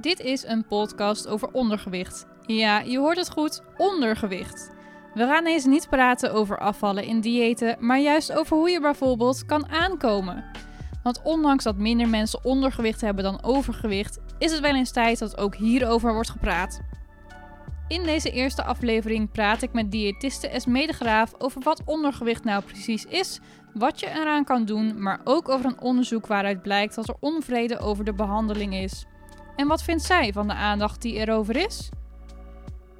Dit is een podcast over ondergewicht. Ja, je hoort het goed, ondergewicht. We gaan eens niet praten over afvallen in diëten, maar juist over hoe je bijvoorbeeld kan aankomen. Want ondanks dat minder mensen ondergewicht hebben dan overgewicht, is het wel eens tijd dat ook hierover wordt gepraat. In deze eerste aflevering praat ik met diëtiste Esme de Graaf over wat ondergewicht nou precies is, wat je eraan kan doen, maar ook over een onderzoek waaruit blijkt dat er onvrede over de behandeling is. En wat vindt zij van de aandacht die erover is?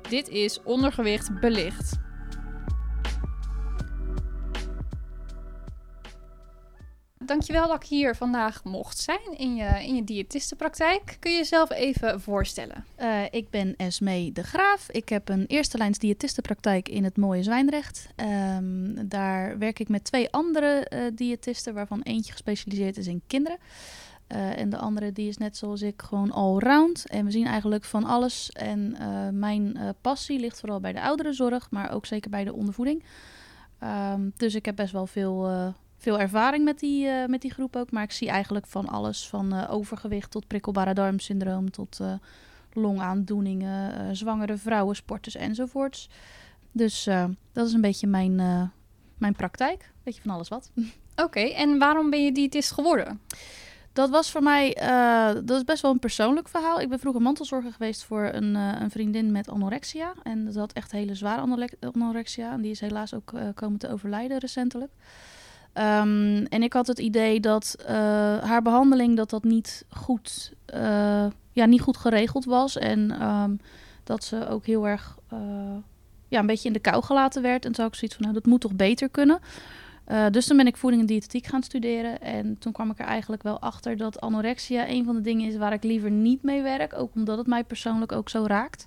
Dit is Ondergewicht Belicht. Dankjewel dat ik hier vandaag mocht zijn in je, in je diëtistenpraktijk. Kun je jezelf even voorstellen? Uh, ik ben Esme de Graaf. Ik heb een eerste lijns diëtistenpraktijk in het mooie Zwijndrecht. Um, daar werk ik met twee andere uh, diëtisten, waarvan eentje gespecialiseerd is in kinderen. Uh, en de andere die is net zoals ik gewoon all-round. En we zien eigenlijk van alles. En mijn passie ligt vooral bij de ouderenzorg, maar ook zeker bij de ondervoeding. Um, dus ik heb best wel veel veel ervaring met die, met die groep ook. Maar ik zie eigenlijk van alles. Van overgewicht tot prikkelbare darmsyndroom. Tot longaandoeningen, zwangere vrouwen, sporters enzovoorts. Dus dat is een beetje mijn, mijn praktijk. Beetje van alles wat. Oké, en waarom ben je diëtist geworden? Dat was voor mij, dat is best wel een persoonlijk verhaal. Ik ben vroeger mantelzorger geweest voor een, een vriendin met anorexia. En dat had echt hele zware anorexia. En die is helaas ook komen te overlijden recentelijk. Um, en ik had het idee dat haar behandeling dat dat niet goed, ja, niet goed geregeld was. En um, dat ze ook heel erg ja, een beetje in de kou gelaten werd. En toen had ik zoiets van, nou, dat moet toch beter kunnen. Dus toen ben ik voeding en diëtetiek gaan studeren. En toen kwam ik er eigenlijk wel achter dat anorexia een van de dingen is waar ik liever niet mee werk. Ook omdat het mij persoonlijk ook zo raakt.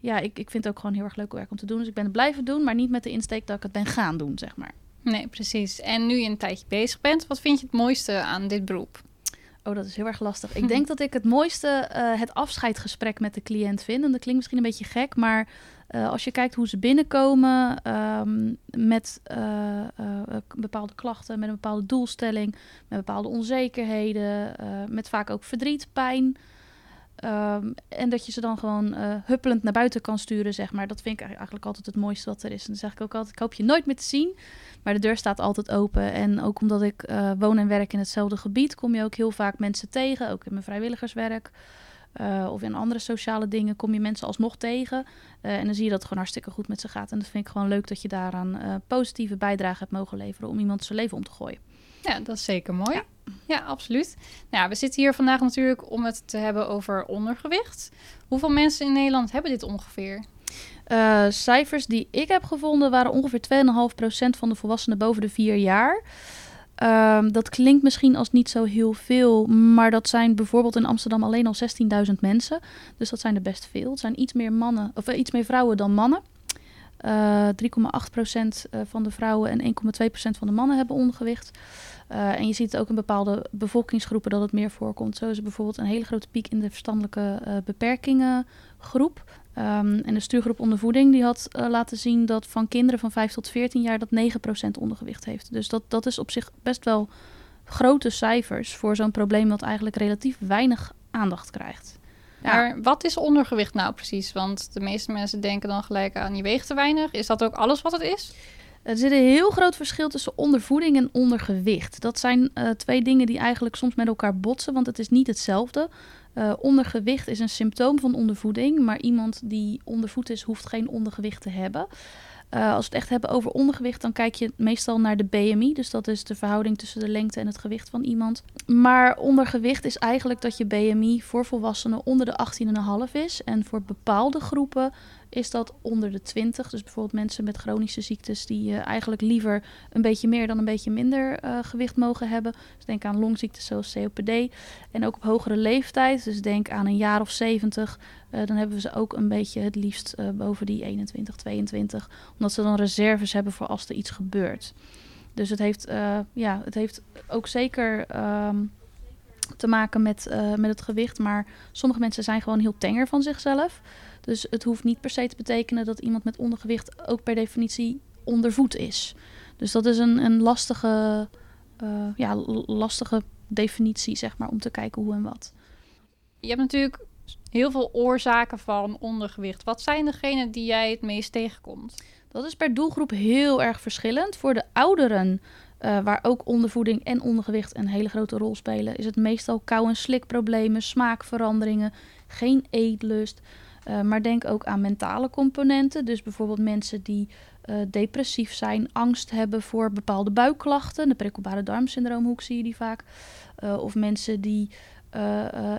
Ja, ik, ik vind het ook gewoon heel erg leuk werk om te doen. Dus ik ben het blijven doen, maar niet met de insteek dat ik het ben gaan doen, zeg maar. Nee, precies. En nu je een tijdje bezig bent, wat vind je het mooiste aan dit beroep? Oh, dat is heel erg lastig. Ik denk dat ik het mooiste uh, het afscheidsgesprek met de cliënt vind. En dat klinkt misschien een beetje gek, maar uh, als je kijkt hoe ze binnenkomen um, met uh, bepaalde klachten, met een bepaalde doelstelling, met bepaalde onzekerheden, met vaak ook verdriet, pijn. Um, en dat je ze dan gewoon huppelend naar buiten kan sturen, zeg maar. Dat vind ik eigenlijk altijd het mooiste wat er is. En dan zeg ik ook altijd, ik hoop je nooit meer te zien. Maar de deur staat altijd open. En ook omdat ik woon en werk in hetzelfde gebied, kom je ook heel vaak mensen tegen. Ook in mijn vrijwilligerswerk. Uh, of in andere sociale dingen kom je mensen alsnog tegen. Uh, en dan zie je dat het gewoon hartstikke goed met ze gaat. En dat vind ik gewoon leuk dat je daaraan uh, positieve bijdrage hebt mogen leveren om iemand zijn leven om te gooien. Ja, dat is zeker mooi. Ja, ja absoluut. Nou, we zitten hier vandaag natuurlijk om het te hebben over ondergewicht. Hoeveel mensen in Nederland hebben dit ongeveer? Uh, cijfers die ik heb gevonden waren ongeveer 2,5% van de volwassenen boven de 4 jaar. Um, dat klinkt misschien als niet zo heel veel, maar dat zijn bijvoorbeeld in Amsterdam alleen al 16.000 mensen. Dus dat zijn er best veel. Het zijn iets meer mannen of iets meer vrouwen dan mannen. Uh, 3,8% van de vrouwen en 1,2% van de mannen hebben ondergewicht. Uh, en je ziet ook in bepaalde bevolkingsgroepen dat het meer voorkomt. Zo is er bijvoorbeeld een hele grote piek in de verstandelijke uh, beperkingen groep. Um, en de stuurgroep ondervoeding die had uh, laten zien dat van kinderen van 5 tot 14 jaar dat 9% ondergewicht heeft. Dus dat, dat is op zich best wel grote cijfers voor zo'n probleem dat eigenlijk relatief weinig aandacht krijgt. Ja. Maar wat is ondergewicht nou precies? Want de meeste mensen denken dan gelijk aan je weegt te weinig. Is dat ook alles wat het is? Er zit een heel groot verschil tussen ondervoeding en ondergewicht. Dat zijn uh, twee dingen die eigenlijk soms met elkaar botsen, want het is niet hetzelfde. Uh, ondergewicht is een symptoom van ondervoeding, maar iemand die ondervoed is, hoeft geen ondergewicht te hebben. Uh, als we het echt hebben over ondergewicht, dan kijk je meestal naar de BMI. Dus dat is de verhouding tussen de lengte en het gewicht van iemand. Maar ondergewicht is eigenlijk dat je BMI voor volwassenen onder de 18,5 is. En voor bepaalde groepen is dat onder de 20. Dus bijvoorbeeld mensen met chronische ziektes die uh, eigenlijk liever een beetje meer dan een beetje minder uh, gewicht mogen hebben. Dus denk aan longziektes zoals COPD. En ook op hogere leeftijd, dus denk aan een jaar of 70. Uh, dan hebben we ze ook een beetje het liefst boven die 21, 22. Omdat ze dan reserves hebben voor als er iets gebeurt. Dus het heeft, ja, het heeft ook zeker um, te maken met, met het gewicht. Maar sommige mensen zijn gewoon heel tenger van zichzelf. Dus het hoeft niet per se te betekenen dat iemand met ondergewicht ook per definitie ondervoed is. Dus dat is een, een lastige, uh, ja, lastige definitie, zeg maar, om te kijken hoe en wat. Je hebt natuurlijk heel veel oorzaken van ondergewicht. Wat zijn degenen die jij het meest tegenkomt? Dat is per doelgroep heel erg verschillend. Voor de ouderen, uh, waar ook ondervoeding en ondergewicht een hele grote rol spelen, is het meestal kou- en slikproblemen, smaakveranderingen, geen eetlust. Uh, maar denk ook aan mentale componenten. Dus bijvoorbeeld mensen die uh, depressief zijn, angst hebben voor bepaalde buikklachten. De prikkelbare darmsyndroom, hoe zie je die vaak. of mensen die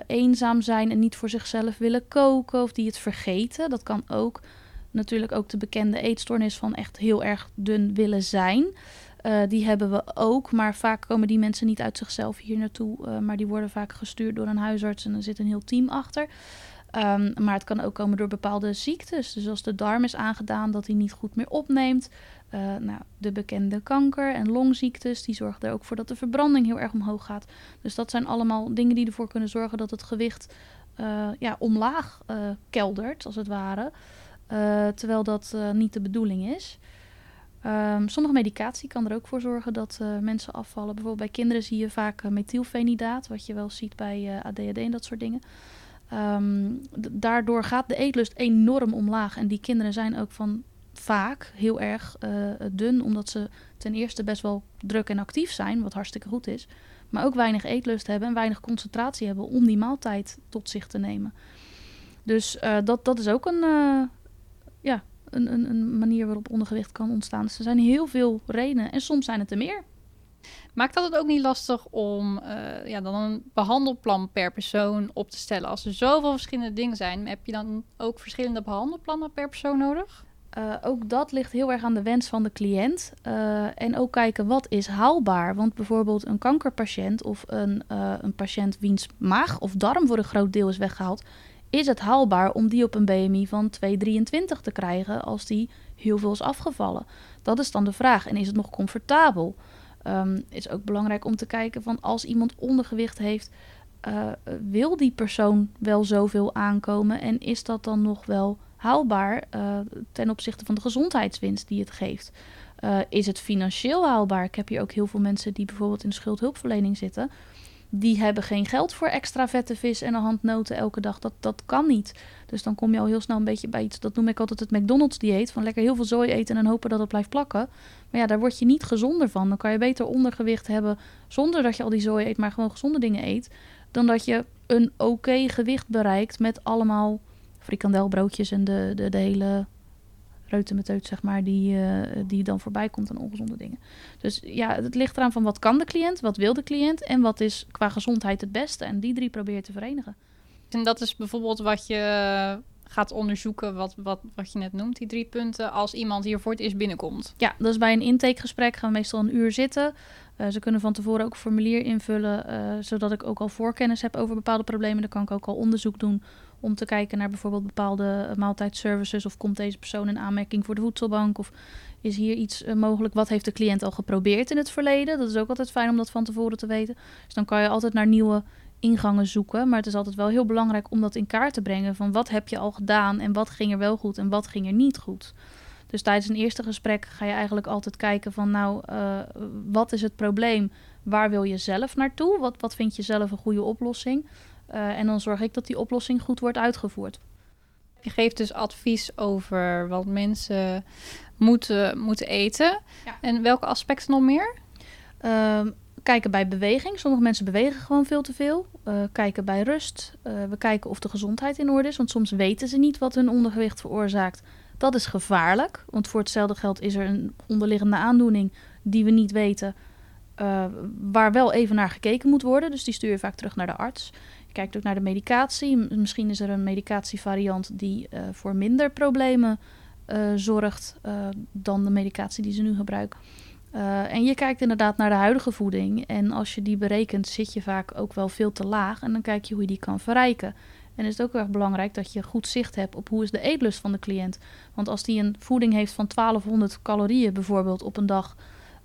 eenzaam zijn en niet voor zichzelf willen koken of die het vergeten. Dat kan ook natuurlijk ook de bekende eetstoornis van echt heel erg dun willen zijn. Uh, die hebben we ook, maar vaak komen die mensen niet uit zichzelf hier naartoe. Uh, maar die worden vaak gestuurd door een huisarts en er zit een heel team achter. Um, maar het kan ook komen door bepaalde ziektes. Dus als de darm is aangedaan dat hij niet goed meer opneemt. Uh, nou, de bekende kanker en longziektes, die zorgen er ook voor dat de verbranding heel erg omhoog gaat. Dus dat zijn allemaal dingen die ervoor kunnen zorgen dat het gewicht ja, omlaag keldert, als het ware. Terwijl dat niet de bedoeling is. Um, sommige medicatie kan er ook voor zorgen dat uh, mensen afvallen. Bijvoorbeeld bij kinderen zie je vaak methylfenidaat, wat je wel ziet bij ADHD en dat soort dingen. Um, daardoor gaat de eetlust enorm omlaag. En die kinderen zijn ook van vaak heel erg dun, omdat ze ten eerste best wel druk en actief zijn, wat hartstikke goed is. Maar ook weinig eetlust hebben en weinig concentratie hebben om die maaltijd tot zich te nemen. Dus dat, dat is ook een, ja, een, een, een manier waarop ondergewicht kan ontstaan. Dus er zijn heel veel redenen en soms zijn het er meer. Maakt dat het ook niet lastig om uh, ja, dan een behandelplan per persoon op te stellen? Als er zoveel verschillende dingen zijn, heb je dan ook verschillende behandelplannen per persoon nodig? Uh, ook dat ligt heel erg aan de wens van de cliënt. Uh, en ook kijken wat is haalbaar. Want bijvoorbeeld een kankerpatiënt of een, een patiënt wiens maag of darm voor een groot deel is weggehaald, is het haalbaar om die op een BMI van 2,23 te krijgen als die heel veel is afgevallen? Dat is dan de vraag. En is het nog comfortabel? Um, is ook belangrijk om te kijken van als iemand ondergewicht heeft, uh, wil die persoon wel zoveel aankomen en is dat dan nog wel haalbaar uh, ten opzichte van de gezondheidswinst die het geeft? Uh, is het financieel haalbaar? Ik heb hier ook heel veel mensen die bijvoorbeeld in schuldhulpverlening zitten die hebben geen geld voor extra vette vis en een handnoten elke dag. Dat, dat kan niet. Dus dan kom je al heel snel een beetje bij iets, dat noem ik altijd het McDonald's dieet. Van lekker heel veel zooi eten en hopen dat het blijft plakken. Maar ja, daar word je niet gezonder van. Dan kan je beter ondergewicht hebben zonder dat je al die zooi eet, maar gewoon gezonde dingen eet. Dan dat je een oké gewicht bereikt met allemaal frikandelbroodjes en de, de, de hele reutemeteut, zeg maar, die, uh, die dan voorbij komt aan ongezonde dingen. Dus ja, het ligt eraan van wat kan de cliënt, wat wil de cliënt en wat is qua gezondheid het beste. En die drie probeer je te verenigen. En dat is bijvoorbeeld wat je gaat onderzoeken, wat, wat, wat je net noemt, die drie punten, als iemand hier voor het eerst binnenkomt. Ja, dus bij een intakegesprek gaan we meestal een uur zitten. Uh, ze kunnen van tevoren ook een formulier invullen, uh, zodat ik ook al voorkennis heb over bepaalde problemen. Dan kan ik ook al onderzoek doen om te kijken naar bijvoorbeeld bepaalde maaltijdservices. Of komt deze persoon in aanmerking voor de voedselbank? Of is hier iets uh, mogelijk? Wat heeft de cliënt al geprobeerd in het verleden? Dat is ook altijd fijn om dat van tevoren te weten. Dus dan kan je altijd naar nieuwe ingangen zoeken. Maar het is altijd wel heel belangrijk om dat in kaart te brengen. Van wat heb je al gedaan en wat ging er wel goed en wat ging er niet goed. Dus tijdens een eerste gesprek ga je eigenlijk altijd kijken van nou, uh, wat is het probleem? Waar wil je zelf naartoe? Wat, wat vind je zelf een goede oplossing? Uh, en dan zorg ik dat die oplossing goed wordt uitgevoerd. Je geeft dus advies over wat mensen moeten, moeten eten. Ja. En welke aspecten nog meer? Uh, kijken bij beweging. Sommige mensen bewegen gewoon veel te veel. Uh, kijken bij rust. Uh, we kijken of de gezondheid in orde is. Want soms weten ze niet wat hun ondergewicht veroorzaakt. Dat is gevaarlijk. Want voor hetzelfde geld is er een onderliggende aandoening die we niet weten. Uh, waar wel even naar gekeken moet worden. Dus die stuur je vaak terug naar de arts. Kijkt ook naar de medicatie. Misschien is er een medicatievariant die voor minder problemen zorgt dan de medicatie die ze nu gebruiken. En je kijkt inderdaad naar de huidige voeding. En als je die berekent, zit je vaak ook wel veel te laag. En dan kijk je hoe je die kan verrijken. En is het ook erg belangrijk dat je goed zicht hebt op hoe is de eetlust van de cliënt. Want als die een voeding heeft van 1200 calorieën bijvoorbeeld op een dag.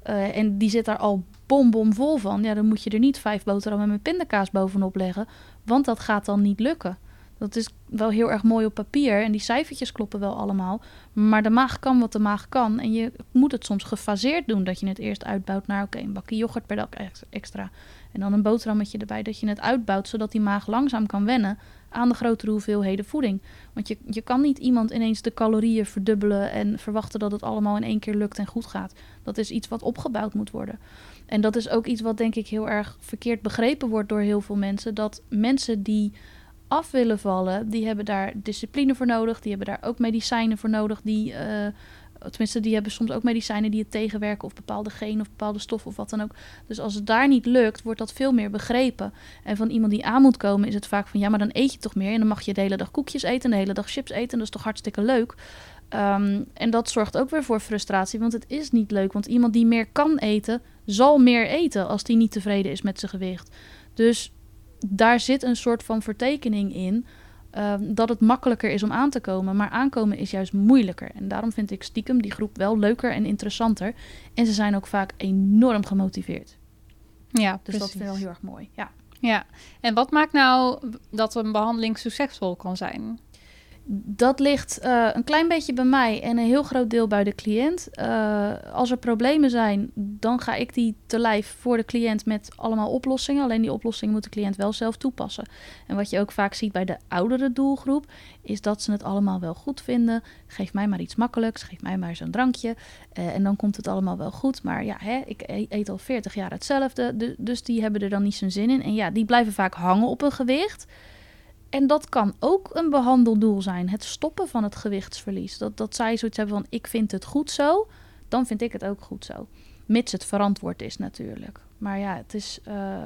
Uh, en die zit daar al bombom vol van. Ja, dan moet je er niet vijf boterhammen met pindakaas bovenop leggen. Want dat gaat dan niet lukken. Dat is wel heel erg mooi op papier en die cijfertjes kloppen wel allemaal. Maar de maag kan wat de maag kan. En je moet het soms gefaseerd doen. Dat je het eerst uitbouwt naar oké, een bakje yoghurt per dag extra. En dan een boterhammetje erbij. Dat je het uitbouwt zodat die maag langzaam kan wennen aan de grotere hoeveelheden voeding. Want je, je kan niet iemand ineens de calorieën verdubbelen en verwachten dat het allemaal in één keer lukt en goed gaat. Dat is iets wat opgebouwd moet worden. En dat is ook iets wat denk ik heel erg verkeerd begrepen wordt door heel veel mensen. Dat mensen die af willen vallen, die hebben daar discipline voor nodig. Die hebben daar ook medicijnen voor nodig. Die, uh, tenminste, die hebben soms ook medicijnen die het tegenwerken. Of bepaalde genen of bepaalde stoffen of wat dan ook. Dus als het daar niet lukt, wordt dat veel meer begrepen. En van iemand die aan moet komen, is het vaak van ja, maar dan eet je toch meer. En dan mag je de hele dag koekjes eten en de hele dag chips eten. En dat is toch hartstikke leuk. Um, en dat zorgt ook weer voor frustratie, want het is niet leuk. Want iemand die meer kan eten, zal meer eten als die niet tevreden is met zijn gewicht. Dus daar zit een soort van vertekening in um, dat het makkelijker is om aan te komen. Maar aankomen is juist moeilijker. En daarom vind ik stiekem die groep wel leuker en interessanter. En ze zijn ook vaak enorm gemotiveerd. Ja, dus precies. dat vind ik wel heel erg mooi. Ja. ja, en wat maakt nou dat een behandeling succesvol kan zijn? Dat ligt uh, een klein beetje bij mij en een heel groot deel bij de cliënt. Uh, als er problemen zijn, dan ga ik die te lijf voor de cliënt met allemaal oplossingen. Alleen die oplossingen moet de cliënt wel zelf toepassen. En wat je ook vaak ziet bij de oudere doelgroep, is dat ze het allemaal wel goed vinden. Geef mij maar iets makkelijks, geef mij maar zo'n drankje. Uh, en dan komt het allemaal wel goed. Maar ja, hè, ik e-, eet al 40 jaar hetzelfde. dus die hebben er dan niet zo'n zin in. En ja, die blijven vaak hangen op een gewicht. En dat kan ook een behandeldoel zijn. Het stoppen van het gewichtsverlies. Dat, dat zij zoiets hebben van ik vind het goed zo. Dan vind ik het ook goed zo. Mits het verantwoord is natuurlijk. Maar ja, het is, uh,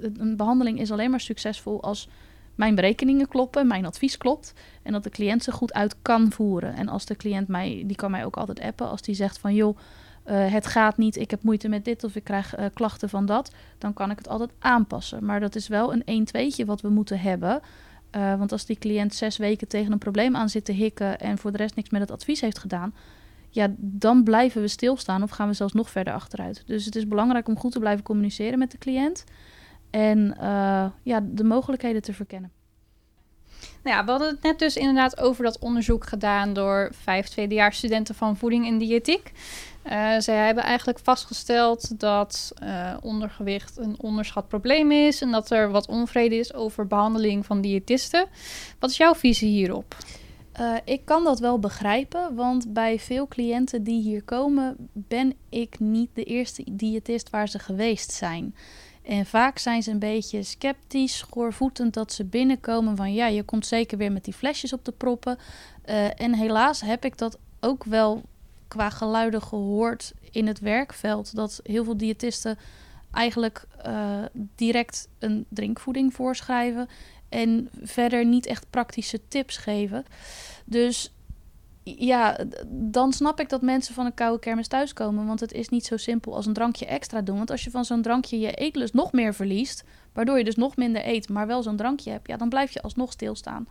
een behandeling is alleen maar succesvol als mijn berekeningen kloppen, mijn advies klopt. En dat de cliënt ze goed uit kan voeren. En als de cliënt mij, die kan mij ook altijd appen. Als die zegt van joh, uh, het gaat niet, ik heb moeite met dit of ik krijg uh, klachten van dat. Dan kan ik het altijd aanpassen. Maar dat is wel een 1-2'tje wat we moeten hebben. Uh, want als die cliënt zes weken tegen een probleem aan zit te hikken en voor de rest niks met het advies heeft gedaan, ja, dan blijven we stilstaan of gaan we zelfs nog verder achteruit. Dus het is belangrijk om goed te blijven communiceren met de cliënt en uh, ja, de mogelijkheden te verkennen. Nou we hadden het net dus inderdaad over dat onderzoek gedaan door vijf tweedejaars studenten van voeding en diëtiek. Uh, zij hebben eigenlijk vastgesteld dat uh, ondergewicht een onderschat probleem is en dat er wat onvrede is over behandeling van diëtisten. Wat is jouw visie hierop? Uh, ik kan dat wel begrijpen, want bij veel cliënten die hier komen, ben ik niet de eerste diëtist waar ze geweest zijn. En vaak zijn ze een beetje sceptisch, schoorvoetend dat ze binnenkomen van ja, je komt zeker weer met die flesjes op te proppen. Uh, en helaas heb ik dat ook wel qua geluiden gehoord in het werkveld. Dat heel veel diëtisten eigenlijk uh, direct een drinkvoeding voorschrijven. En verder niet echt praktische tips geven. Dus ja, dan snap ik dat mensen van een koude kermis thuiskomen. Want het is niet zo simpel als een drankje extra doen. Want als je van zo'n drankje je eetlust nog meer verliest, waardoor je dus nog minder eet, maar wel zo'n drankje hebt, ja, dan blijf je alsnog stilstaan.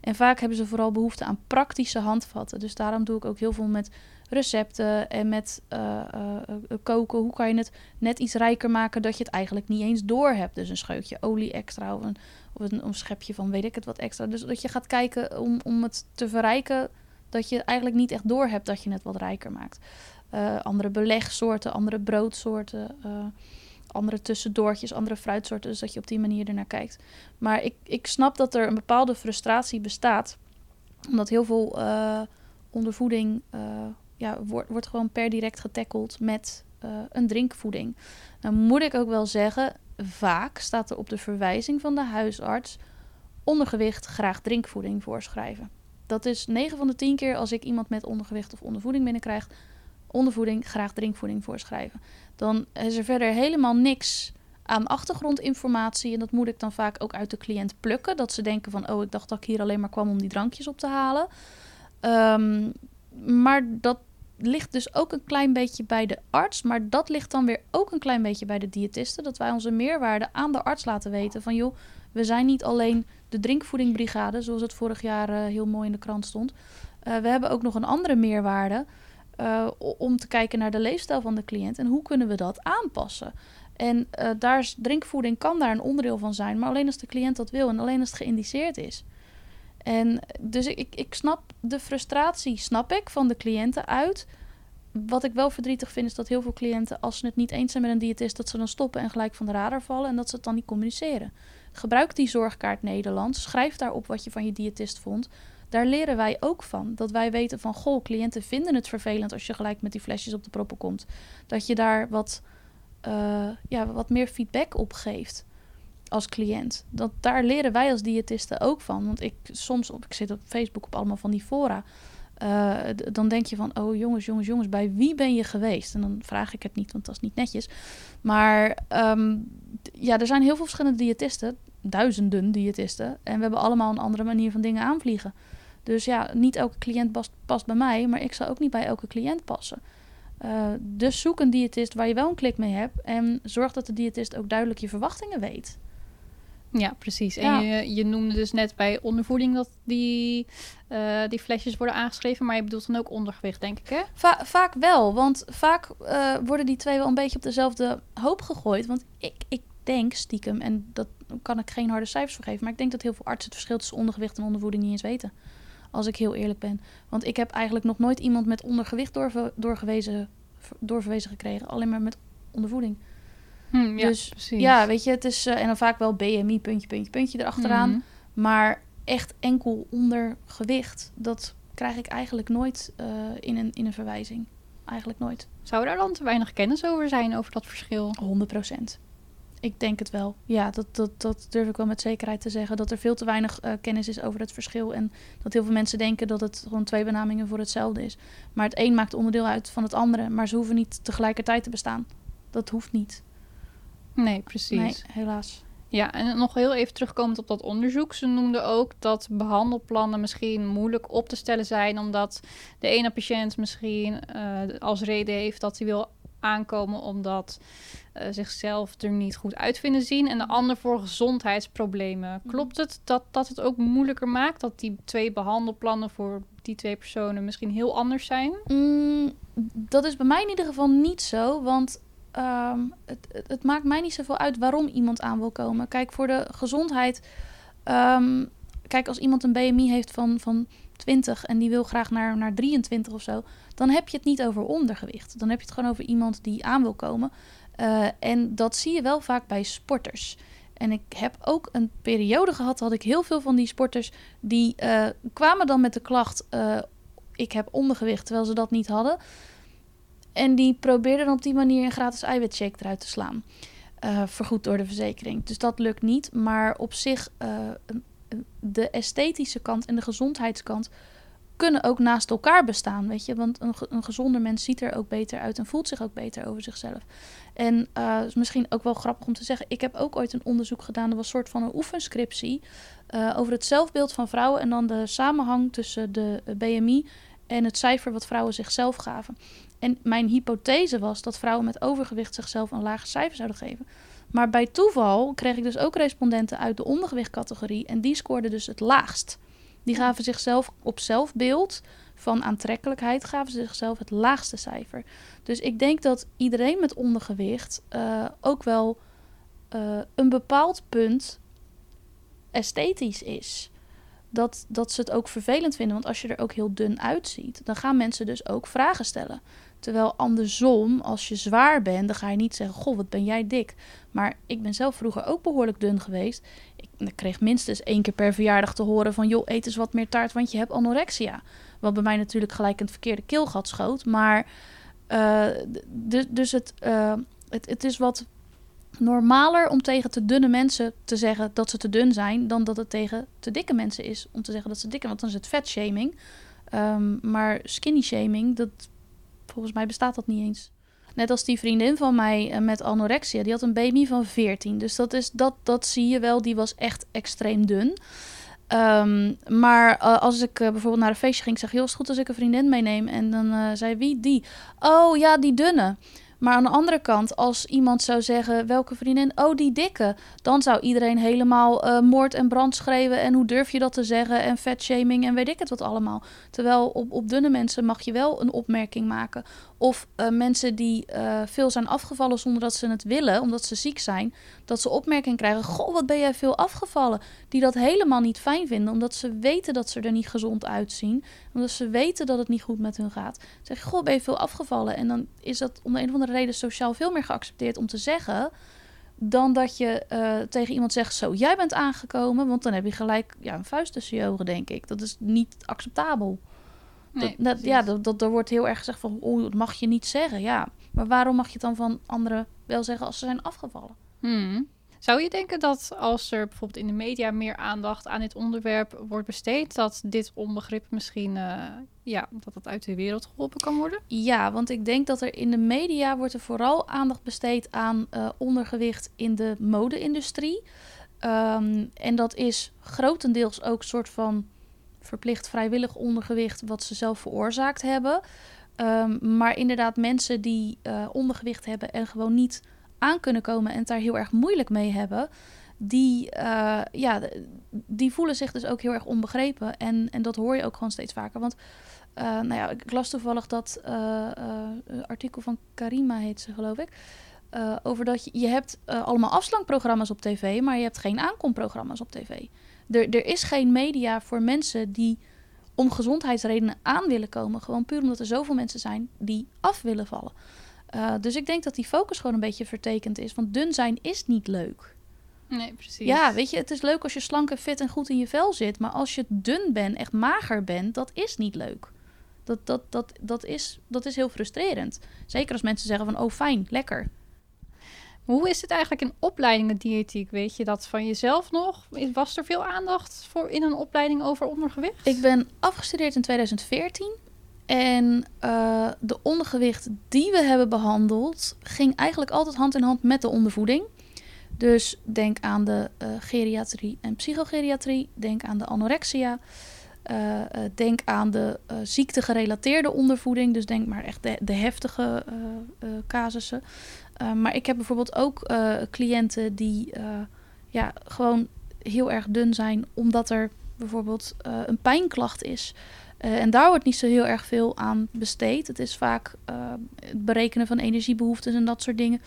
En vaak hebben ze vooral behoefte aan praktische handvatten. Dus daarom doe ik ook heel veel met recepten en met uh, uh, koken. Hoe kan je het net iets rijker maken dat je het eigenlijk niet eens door hebt. Dus een scheutje olie extra of een, of een, een schepje van weet ik het wat extra. Dus dat je gaat kijken om, om het te verrijken dat je eigenlijk niet echt door hebt dat je het wat rijker maakt. Uh, andere belegsoorten, andere broodsoorten, uh, andere tussendoortjes, andere fruitsoorten. Dus dat je op die manier ernaar kijkt. Maar ik, ik snap dat er een bepaalde frustratie bestaat. Omdat heel veel uh, ondervoeding ja, wordt, wordt gewoon per direct getackeld met een drinkvoeding. Nou moet ik ook wel zeggen, vaak staat er op de verwijzing van de huisarts ondergewicht graag drinkvoeding voorschrijven. Dat is 9 van de 10 keer als ik iemand met ondergewicht of ondervoeding binnenkrijg, ondervoeding graag drinkvoeding voorschrijven. Dan is er verder helemaal niks aan achtergrondinformatie. En dat moet ik dan vaak ook uit de cliënt plukken. Dat ze denken van, oh, ik dacht dat ik hier alleen maar kwam om die drankjes op te halen. Um, maar dat ligt dus ook een klein beetje bij de arts. Maar dat ligt dan weer ook een klein beetje bij de diëtisten. Dat wij onze meerwaarde aan de arts laten weten van, joh, we zijn niet alleen de drinkvoedingbrigade, zoals het vorig jaar uh, heel mooi in de krant stond. Uh, we hebben ook nog een andere meerwaarde uh, om te kijken naar de leefstijl van de cliënt en hoe kunnen we dat aanpassen. En daar is, drinkvoeding kan daar een onderdeel van zijn, maar alleen als de cliënt dat wil en alleen als het geïndiceerd is. En dus ik, ik, ik snap de frustratie, snap ik, van de cliënten uit. Wat ik wel verdrietig vind, is dat heel veel cliënten, als ze het niet eens zijn met een diëtist, dat ze dan stoppen en gelijk van de radar vallen en dat ze het dan niet communiceren. Gebruik die zorgkaart Nederland. Schrijf daarop wat je van je diëtist vond. Daar leren wij ook van. Dat wij weten van, goh, cliënten vinden het vervelend als je gelijk met die flesjes op de proppen komt. Dat je daar wat, uh, ja, wat meer feedback op geeft als cliënt. Dat, daar leren wij als diëtisten ook van. Want ik soms, op, ik zit op Facebook op allemaal van die fora. Uh, dan denk je van, oh jongens, jongens, jongens, bij wie ben je geweest? En dan vraag ik het niet, want dat is niet netjes. Maar um, ja, er zijn heel veel verschillende diëtisten, duizenden diëtisten. En we hebben allemaal een andere manier van dingen aanvliegen. Dus ja, niet elke cliënt past, bij mij, maar ik zal ook niet bij elke cliënt passen. Uh, dus zoek een diëtist waar je wel een klik mee hebt. En zorg dat de diëtist ook duidelijk je verwachtingen weet. Ja, precies. En je, je noemde dus net bij ondervoeding dat die, uh, die flesjes worden aangeschreven. Maar je bedoelt dan ook ondergewicht, denk ik, hè? vaak wel, want vaak uh, worden die twee wel een beetje op dezelfde hoop gegooid. Want ik, ik denk stiekem, en dat kan ik geen harde cijfers voor geven... maar ik denk dat heel veel artsen het verschil tussen ondergewicht en ondervoeding niet eens weten. Als ik heel eerlijk ben. Want ik heb eigenlijk nog nooit iemand met ondergewicht doorver, doorgewezen, doorverwezen gekregen. Alleen maar met ondervoeding. Hm, ja, dus precies. ja, weet je, het is uh, en dan vaak wel BMI, puntje, puntje, puntje erachteraan. Mm. Maar echt enkel ondergewicht, dat krijg ik eigenlijk nooit uh, in, een, in een verwijzing. Eigenlijk nooit. Zou daar dan te weinig kennis over zijn, over dat verschil? 100 procent. Ik denk het wel. Ja, dat, dat, dat durf ik wel met zekerheid te zeggen. Dat er veel te weinig uh, kennis is over het verschil. En dat heel veel mensen denken dat het gewoon twee benamingen voor hetzelfde is. Maar het een maakt onderdeel uit van het andere. Maar ze hoeven niet tegelijkertijd te bestaan. Dat hoeft niet. Nee, precies. Nee, helaas. Ja, en nog heel even terugkomend op dat onderzoek. Ze noemden ook dat behandelplannen misschien moeilijk op te stellen zijn, omdat de ene patiënt misschien uh, als reden heeft dat hij wil aankomen omdat uh, zichzelf er niet goed uit vinden zien. En de ander voor gezondheidsproblemen. Mhm. Klopt het dat dat het ook moeilijker maakt? Dat die twee behandelplannen voor die twee personen misschien heel anders zijn? Mm, dat is bij mij in ieder geval niet zo. Want um, het, het, maakt mij niet zoveel uit waarom iemand aan wil komen. Kijk, voor de gezondheid. Um, kijk, als iemand een BMI heeft van, van 20 en die wil graag naar, naar 23 of zo, dan heb je het niet over ondergewicht. Dan heb je het gewoon over iemand die aan wil komen. Uh, en dat zie je wel vaak bij sporters. En ik heb ook een periode gehad, had ik heel veel van die sporters die uh, kwamen dan met de klacht: uh, ik heb ondergewicht, terwijl ze dat niet hadden. En die probeerden op die manier een gratis eiwitshake eruit te slaan. Uh, vergoed door de verzekering. Dus dat lukt niet. Maar op zich, uh, de esthetische kant en de gezondheidskant kunnen ook naast elkaar bestaan. Weet je, want een, een gezonder mens ziet er ook beter uit en voelt zich ook beter over zichzelf. En uh, is misschien ook wel grappig om te zeggen. Ik heb ook ooit een onderzoek gedaan. Dat was een soort van een oefenscriptie. over het zelfbeeld van vrouwen. En dan de samenhang tussen de BMI en het cijfer wat vrouwen zichzelf gaven. En mijn hypothese was dat vrouwen met overgewicht zichzelf een lager cijfer zouden geven. Maar bij toeval kreeg ik dus ook respondenten uit de ondergewichtcategorie en die scoorden dus het laagst. Die gaven zichzelf op zelfbeeld van aantrekkelijkheid gaven zichzelf het laagste cijfer. Dus ik denk dat iedereen met ondergewicht uh, ook wel uh, een bepaald punt esthetisch is dat, dat ze het ook vervelend vinden. Want als je er ook heel dun uitziet, dan gaan mensen dus ook vragen stellen. Terwijl andersom, als je zwaar bent, dan ga je niet zeggen: Goh, wat ben jij dik. Maar ik ben zelf vroeger ook behoorlijk dun geweest. Ik, kreeg minstens één keer per verjaardag te horen: van joh, eet eens wat meer taart, want je hebt anorexia. Wat bij mij natuurlijk gelijk een verkeerde keelgat schoot. Maar uh, dus, het, uh, het, het is wat normaler om tegen te dunne mensen te zeggen dat ze te dun zijn, dan dat het tegen te dikke mensen is om te zeggen dat ze dik zijn. Want dan is het vetshaming. Um, maar skinny shaming, dat, volgens mij bestaat dat niet eens. Net als die vriendin van mij uh, met anorexia, die had een BMI van 14. Dus dat, is, dat, dat zie je wel, die was echt extreem dun. Um, maar uh, als ik uh, bijvoorbeeld naar een feestje ging, zeg heel is goed als ik een vriendin meeneem. En dan zei wie? Die. Oh ja, die dunne. Maar aan de andere kant, als iemand zou zeggen: welke vriendin? Oh, die dikke. Dan zou iedereen helemaal uh, moord en brand schreeuwen. En hoe durf je dat te zeggen? En vetshaming en weet ik het wat allemaal. Terwijl op, op dunne mensen mag je wel een opmerking maken. Of uh, mensen die uh, veel zijn afgevallen zonder dat ze het willen, omdat ze ziek zijn. Dat ze opmerking krijgen: Goh, wat ben jij veel afgevallen? Die dat helemaal niet fijn vinden, omdat ze weten dat ze er niet gezond uitzien. Omdat ze weten dat het niet goed met hun gaat. Zeggen: Goh, ben je veel afgevallen? En dan is dat om de een of andere reden sociaal veel meer geaccepteerd om te zeggen. Dan dat je uh, tegen iemand zegt: Zo, jij bent aangekomen. Want dan heb je gelijk ja, een vuist tussen je ogen, denk ik. Dat is niet acceptabel. Nee, dat, dat, ja, dat, dat, er wordt heel erg gezegd van, oh, dat mag je niet zeggen. Ja, maar waarom mag je het dan van anderen wel zeggen als ze zijn afgevallen? Hmm. Zou je denken dat als er bijvoorbeeld in de media meer aandacht aan dit onderwerp wordt besteed, dat dit onbegrip misschien, uh, ja, dat het uit de wereld geholpen kan worden? Ja, want ik denk dat er in de media wordt er vooral aandacht besteed aan uh, ondergewicht in de mode-industrie. Um, en dat is grotendeels ook een soort van verplicht vrijwillig ondergewicht wat ze zelf veroorzaakt hebben. Um, maar inderdaad, mensen die uh, ondergewicht hebben en gewoon niet aan kunnen komen en het daar heel erg moeilijk mee hebben, die, uh, ja, die voelen zich dus ook heel erg onbegrepen. En, en dat hoor je ook gewoon steeds vaker. Want uh, nou ja, ik las toevallig dat artikel van Karima heet ze, geloof ik. over dat je, je hebt allemaal afslankprogramma's op tv, maar je hebt geen aankomprogramma's op tv. Er, er is geen media voor mensen die om gezondheidsredenen aan willen komen. Gewoon puur omdat er zoveel mensen zijn die af willen vallen. Uh, dus ik denk dat die focus gewoon een beetje vertekend is. Want dun zijn is niet leuk. Nee, precies. Ja, weet je, het is leuk als je slank en fit en goed in je vel zit. Maar als je dun bent, echt mager bent, dat is niet leuk. Dat, dat, dat, dat, is, dat is heel frustrerend. Zeker als mensen zeggen van, oh fijn, lekker. Hoe is het eigenlijk in opleidingen diëtiek? Weet je dat van jezelf nog? Was er veel aandacht voor in een opleiding over ondergewicht? Ik ben afgestudeerd in 2014. En uh, de ondergewicht die we hebben behandeld, ging eigenlijk altijd hand in hand met de ondervoeding. Dus denk aan de uh, geriatrie en psychogeriatrie. Denk aan de anorexia. Uh, denk aan de ziektegerelateerde ondervoeding. Dus denk maar echt de, de heftige casussen. Maar ik heb bijvoorbeeld ook cliënten die ja, gewoon heel erg dun zijn, omdat er bijvoorbeeld een pijnklacht is. En daar wordt niet zo heel erg veel aan besteed. Het is vaak het berekenen van energiebehoeftes en dat soort dingen.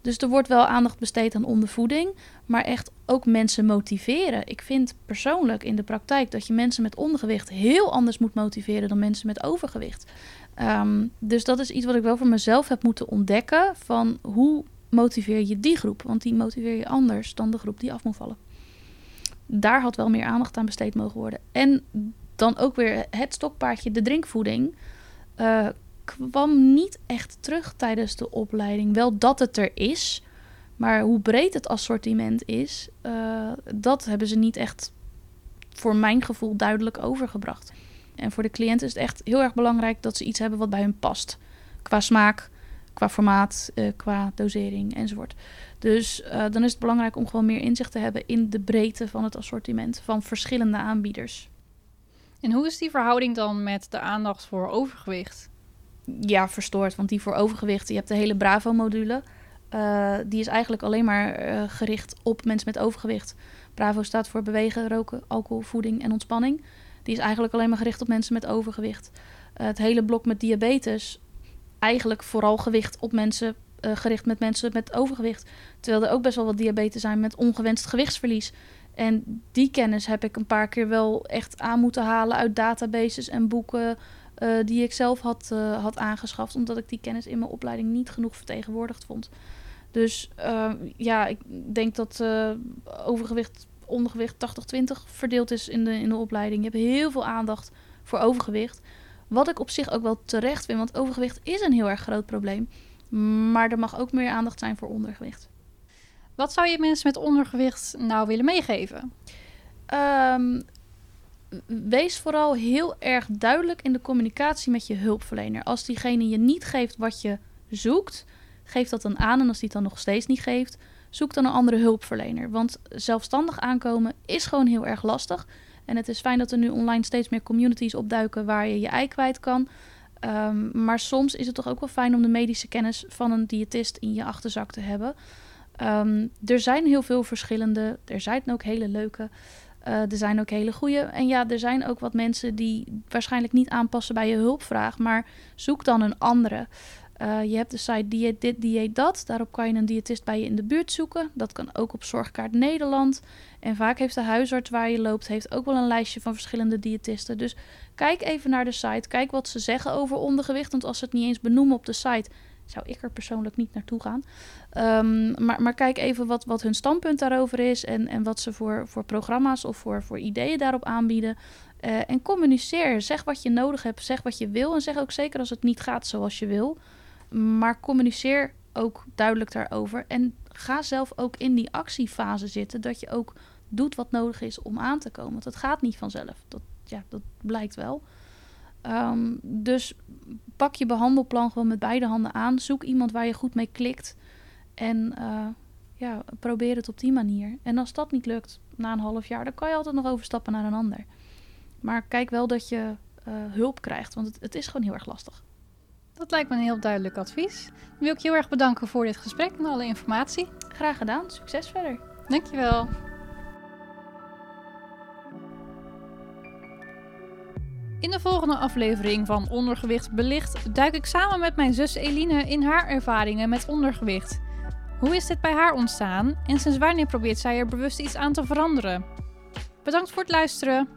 Dus er wordt wel aandacht besteed aan ondervoeding, maar echt ook mensen motiveren. Ik vind persoonlijk in de praktijk dat je mensen met ondergewicht heel anders moet motiveren dan mensen met overgewicht. Um, dus dat is iets wat ik wel voor mezelf heb moeten ontdekken. Van hoe motiveer je die groep? Want die motiveer je anders dan de groep die af moet vallen. Daar had wel meer aandacht aan besteed mogen worden. En dan ook weer het stokpaardje, de drinkvoeding. Uh, kwam niet echt terug tijdens de opleiding. Wel dat het er is. Maar hoe breed het assortiment is, uh, dat hebben ze niet echt voor mijn gevoel duidelijk overgebracht. En voor de cliënt is het echt heel erg belangrijk dat ze iets hebben wat bij hun past. Qua smaak, qua formaat, uh, qua dosering enzovoort. Dus dan is het belangrijk om gewoon meer inzicht te hebben in de breedte van het assortiment van verschillende aanbieders. En hoe is die verhouding dan met de aandacht voor overgewicht? Ja, verstoord. Want die voor overgewicht, je hebt de hele Bravo-module. Uh, die is eigenlijk alleen maar gericht op mensen met overgewicht. Bravo staat voor bewegen, roken, alcohol, voeding en ontspanning. Die is eigenlijk alleen maar gericht op mensen met overgewicht. Uh, het hele blok met diabetes, eigenlijk vooral gewicht op mensen, gericht met mensen met overgewicht. Terwijl er ook best wel wat diabetes zijn met ongewenst gewichtsverlies. En die kennis heb ik een paar keer wel echt aan moeten halen uit databases en boeken uh, die ik zelf had, had aangeschaft. Omdat ik die kennis in mijn opleiding niet genoeg vertegenwoordigd vond. Dus ja, ik denk dat overgewicht ondergewicht 80-20 verdeeld is in de, in de opleiding. Je hebt heel veel aandacht voor overgewicht. Wat ik op zich ook wel terecht vind, want overgewicht is een heel erg groot probleem. Maar er mag ook meer aandacht zijn voor ondergewicht. Wat zou je mensen met ondergewicht nou willen meegeven? Um, wees vooral heel erg duidelijk in de communicatie met je hulpverlener. Als diegene je niet geeft wat je zoekt, geef dat dan aan. En als die het dan nog steeds niet geeft, zoek dan een andere hulpverlener. Want zelfstandig aankomen is gewoon heel erg lastig. En het is fijn dat er nu online steeds meer communities opduiken waar je je ei kwijt kan. Um, maar soms is het toch ook wel fijn om de medische kennis van een diëtist in je achterzak te hebben. Um, er zijn heel veel verschillende. Er zijn ook hele leuke. Uh, er zijn ook hele goede. En ja, er zijn ook wat mensen die waarschijnlijk niet aanpassen bij je hulpvraag. Maar zoek dan een andere. Eh, je hebt de site Dieet dit, dieet dat. Daarop kan je een diëtist bij je in de buurt zoeken. Dat kan ook op Zorgkaart Nederland. En vaak heeft de huisarts waar je loopt heeft ook wel een lijstje van verschillende diëtisten. Dus kijk even naar de site. Kijk wat ze zeggen over ondergewicht. Want als ze het niet eens benoemen op de site, zou ik er persoonlijk niet naartoe gaan. Ehm, maar, maar kijk even wat, wat hun standpunt daarover is. En, en wat ze voor, voor programma's of voor, voor ideeën daarop aanbieden. Uh, en communiceer. Zeg wat je nodig hebt. Zeg wat je wil. En zeg ook zeker als het niet gaat zoals je wil. Maar communiceer ook duidelijk daarover. En ga zelf ook in die actiefase zitten. Dat je ook doet wat nodig is om aan te komen. Want het gaat niet vanzelf. Dat, ja, dat blijkt wel. Um, dus pak je behandelplan gewoon met beide handen aan. Zoek iemand waar je goed mee klikt. En uh, ja, probeer het op die manier. En als dat niet lukt na een half jaar, dan kan je altijd nog overstappen naar een ander. Maar kijk wel dat je uh, hulp krijgt, want het, het is gewoon heel erg lastig. Dat lijkt me een heel duidelijk advies. Dan wil ik je heel erg bedanken voor dit gesprek en alle informatie. Graag gedaan. Succes verder. Dankjewel. In de volgende aflevering van Ondergewicht Belicht duik ik samen met mijn zus Eline in haar ervaringen met ondergewicht. Hoe is dit bij haar ontstaan en sinds wanneer probeert zij er bewust iets aan te veranderen? Bedankt voor het luisteren.